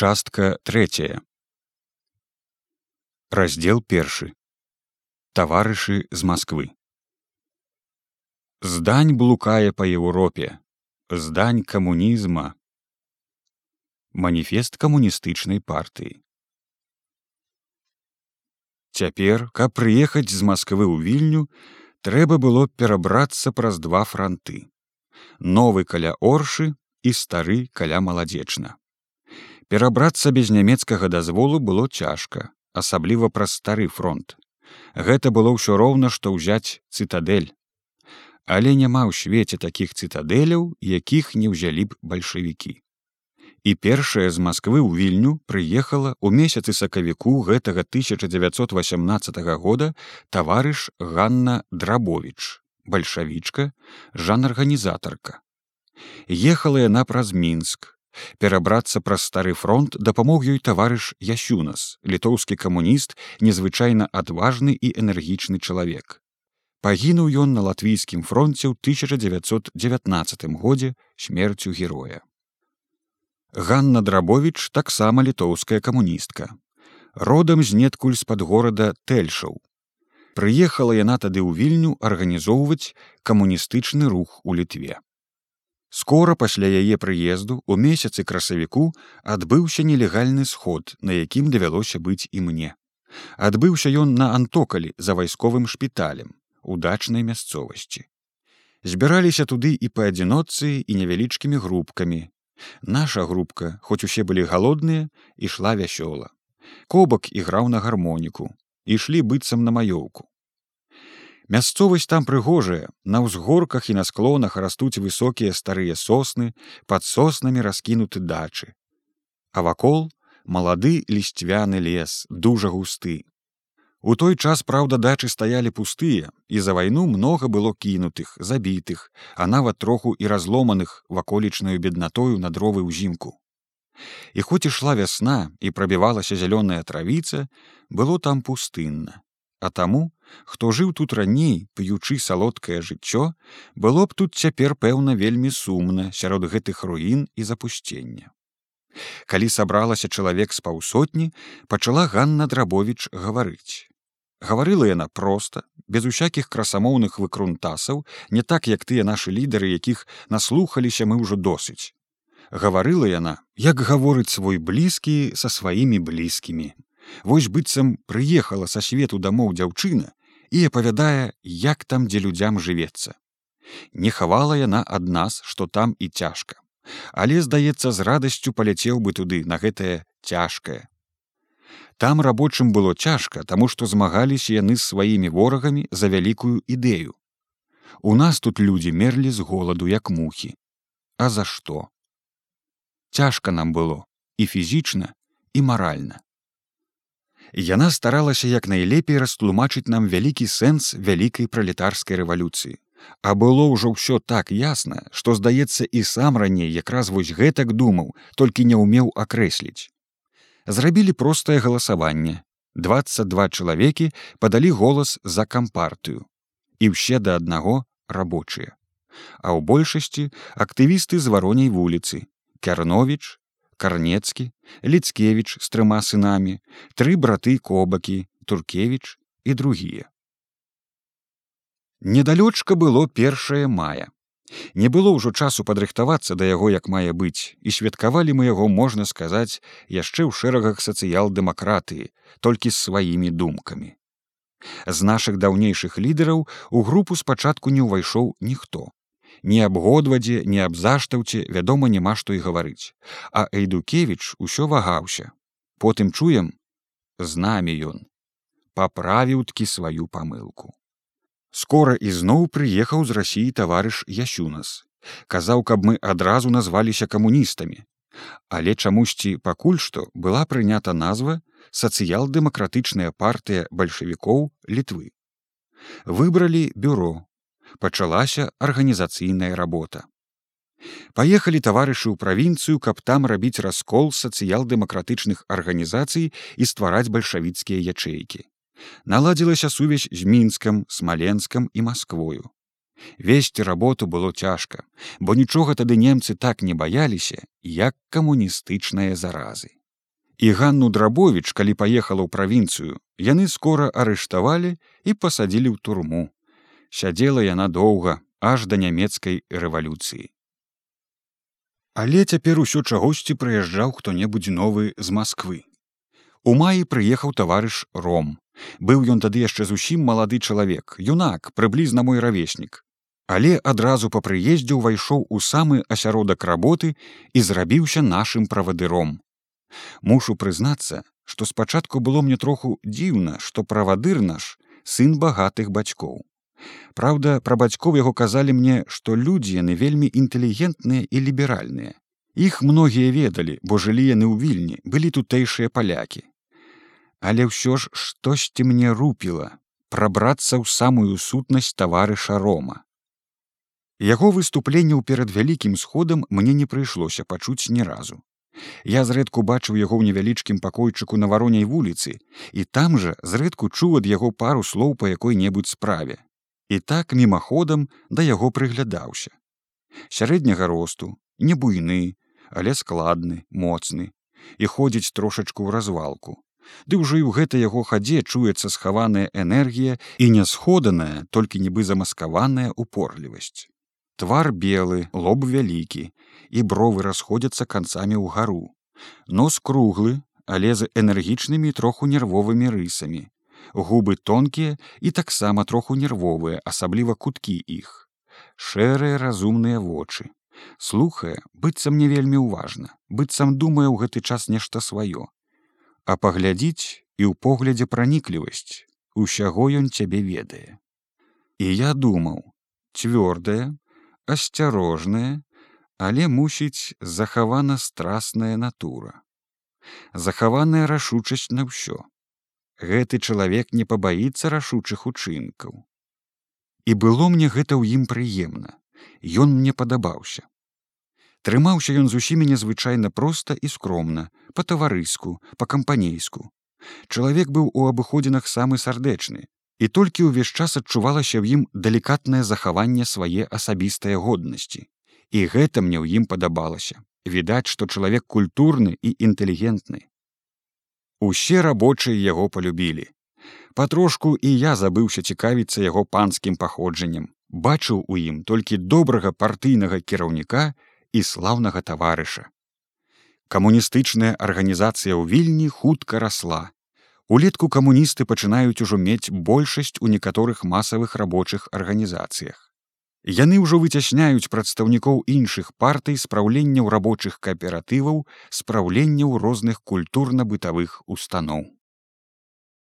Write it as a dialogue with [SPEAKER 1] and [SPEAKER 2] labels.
[SPEAKER 1] Частка третья. Раздел першы. Таварышы з Масквы. Здань блукае па Еўропе. Здань камунізма. Маніфест камуністычнай партыі. Цяпер, каб прыехаць з Масквы ў вільню, трэба было перабрацца праз два франты. Новы каля оршы і стары каля маладзечна. Перабрацца без нямецкага дазволу было цяжка, асабліва праз стары фронт. Гэта было ўсё роўна, што ўзяць цытадэль. Але няма ў свеце такіх цытадэляў, якіх не ўзялі б бальшавікі. І першая з Масквы ў вільню прыехала ў месяцы сакавіку гэтага 1918 года таварыш Ганна Драбович, бальшавічка, жан-арганізатарка. Ехала яна праз мінск, перабрацца праз стары фронт дапамог ёй таварыш ясюнас літоўскі камуніст незвычайна адважны і энергічны чалавек. Пагінуў ён на латвійскім фронце ў 1919 годзе смерцю героя. Ганна драбович таксама літоўская камуністка. Родам знеткуль з-пад горада тэльшаў. Прыехала яна тады ў вільню арганізоўваць камуністычны рух у літве Скора пасля яе прыезду у месяцы красавіку адбыўся нелегальны сход, на якім давялося быць і мне. Адбыўся ён на антокалі за вайсковым шпіталем у дачнай мясцовасці. Збіраліся туды і па адзіноцы і невялічкімі групкамі. Наша групка, хоць усе былі галодныя, ішла вясёла. Кобак іграў на гармоніку, ішлі быццам на маёўку. Мясцовасць там прыгожая, на ўзгорках і на склонах растуць высокія старыя сосны, пад соснамі раскінуты дачы. А вакол малады лісцвяны лес, дужа густы. У той час, праўда, дачы стаялі пустыя, і за вайну многа было кінутых, забітых, а нават троху і разломаных ваколічнаю беднатою на дровы ўзімку. І хоць ішла вясна і прабівалася зялёная травіца, было там пустынна. А таму, хто жыў тут раней, п'ючы салодкае жыццё, было б тут цяпер пэўна вельмі сумна сярод гэтых руін і запусцення. Калі сабралася чалавек з паўсотні, пачала Ганна Драбович гаварыць. Гаварыла яна проста, без усякіх красамоўных выкрунтасаў, не так як тыя нашы лідары, якіх наслухаліся мы ўжо досыць. Гаварыла яна, як гаворыць свой блізкі са сваімі блізкімі, Вось быццам прыехала са свету дамоў дзяўчына і апавядае, як там дзе людзям жывецца. Не хавала яна ад нас, што там і цяжка. Але, здаецца, з радасцю паляцеў бы туды на гэтае цяжкае. Там рабочым было цяжка, таму што змагаліся яны з сваімі ворагамі за вялікую ідэю. У нас тут людзі мерлі з голаду як мухі. А за што? Цяжка нам было і фізічна і маральна. Яна старалася як найлепей растлумачыць нам вялікі сэнс вялікай пралетарскай рэвалюцыі. А было ўжо ўсё так ясна, што здаецца і сам раней якраз вось гэтак думаў, толькі не ўмеў акрэсліць. Зрабілі простае галасаванне. 22 чалавекі падалі голас за кампартыю. І ўсе да аднаго рабочыя. А ў большасці актывісты з вароней вуліцы, Кярновіч, карнецкі ліцкевич з трыма сынамі тры браты кобакі туркевич і другія недалёчка было першае мая. Не было ўжо часу падрыхтавацца да яго як мае быць і святкавалі мы яго можна сказаць яшчэ ў шэрагах сацыял-дэмакратыі толькі з сваімі думкамі. З нашых даўнейшых лідараў у групу спачатку не ўвайшоў ніхто ні аб годвадзе ні аб заштаўце вядома няма што і гаварыць. А эйдукевич усё вагаўся. Потым чуем з намі ён паправіўткі сваю памылку. Скора ізноў прыехаў з рассіі таварыш ясюнас. Казаў каб мы адразу назваліся камуністамі. Але чамусьці пакуль што была прынята назва сацыял-дэмакратычная партыя бальшавікоў літвы выбралі бюро пачалася арганізацыйная работа. Паехалі таварышы ў правінцыю, каб там рабіць раскол сацыял-дэмакратычных арганізацый і ствараць бальшавіцкія ячэйкі. Наладзілася сувязь з мінскам, смаленскам і Масквою. Весці работу было цяжка, бо нічога тады немцы так не баяліся, як камуністычныя заразы. І Ганну Драбовіч, калі паехала ў правінцыю, яны скора арыштавалі і пасадзілі ў турму. Сядзела яна доўга, аж да нямецкай рэвалюцыі. Але цяпер усё чагосьці прыязджаў хто-небудзь новы з Масквы. У маі прыехаў таварыш ром. Быў ён тады яшчэ зусім малады чалавек, юнак, прыблізна мой равеснік. Але адразу па прыездзе ўвайшоў у самы асяродак работы і зрабіўся нашым правадыром. Мушу прызнацца, што спачатку было мне троху дзіўна, што правадыр наш сын багатых бацькоў. Праўда, пра бацькоў яго казалі мне, што людзі яны вельмі інтэлігентныя і ліберальныя. Іх многія ведалі, бо жылі яны ў вільні, былі тутэйшыя палякі. Але ўсё ж штосьці мне рупіла прабрацца ў самую сутнасць таварыша рома. Яго выступленняў перад вялікім сходам мне не прыйшлося пачуць ні разу. Я зрэдку бачыў яго ў невялічкім пакойчыку на варонняй вуліцы, і там жа зрэдку чуў ад яго пару слоў па якой-небудзь справе. І так мімаходам да яго прыглядаўся. Сярэдняга росту, не буйны, але складны, моцны і ходзіць трошачку ў развалку. Ды ўжо і ў гэтай яго хадзе чуецца схаваная энергія і нясходаная, толькі нібы замаскаваная упорлівасць. Твар белы, лоб вялікі, і бровы расходзяцца канцамі ўгару. Нос круглы, але з энергічнымі троху нервовымі рысамі. Губы тонкія і таксама троху нервовыя, асабліва куткі іх. Шэрыя разумныя вочы. Слухае, быццам не вельмі ўважна, быццам думае ў гэты час нешта сваё. А паглядзіць і ў поглядзе праніклівасць, усяго ён цябе ведае. І я думаў, цвёрдая, асцярожная, але мусіць захавана страсная натура. Захаваная рашучасць на ўсё. Гэты чалавек не пабаіцца рашучых учынкаў. І было мне гэта ў ім прыемна. Ён мне падабаўся. Трымаўся ён з усімі незвычайна проста і скромна, па-таварыску, па-кампанейску. Чалавек быў у абыходзінах самы сардэчны, і толькі ўвесь час адчувалася ў ім далікатнае захаванне свае асабістыя годнасці. І гэта мне ў ім падабалася. Відаць, што чалавек культурны і інтэлігентны. Усе рабочыя яго полюбілі. Патрошку і я забыўся цікавіцца яго панскім паходжаннем, бачыў у ім толькі добрага партыйнага кіраўніка і слаўнага таварыша. Камуністычная арганізацыя ў вільні хутка расла, Улетку камуністы пачынаюць ужо мець большасць у некаторых масавых рабочых арганізацыях. Яны ўжо выцясняюць прадстаўнікоў іншых партый спраўленняў рабочых кааператываў, спраўленняў розных культурна-бытавых устаноў.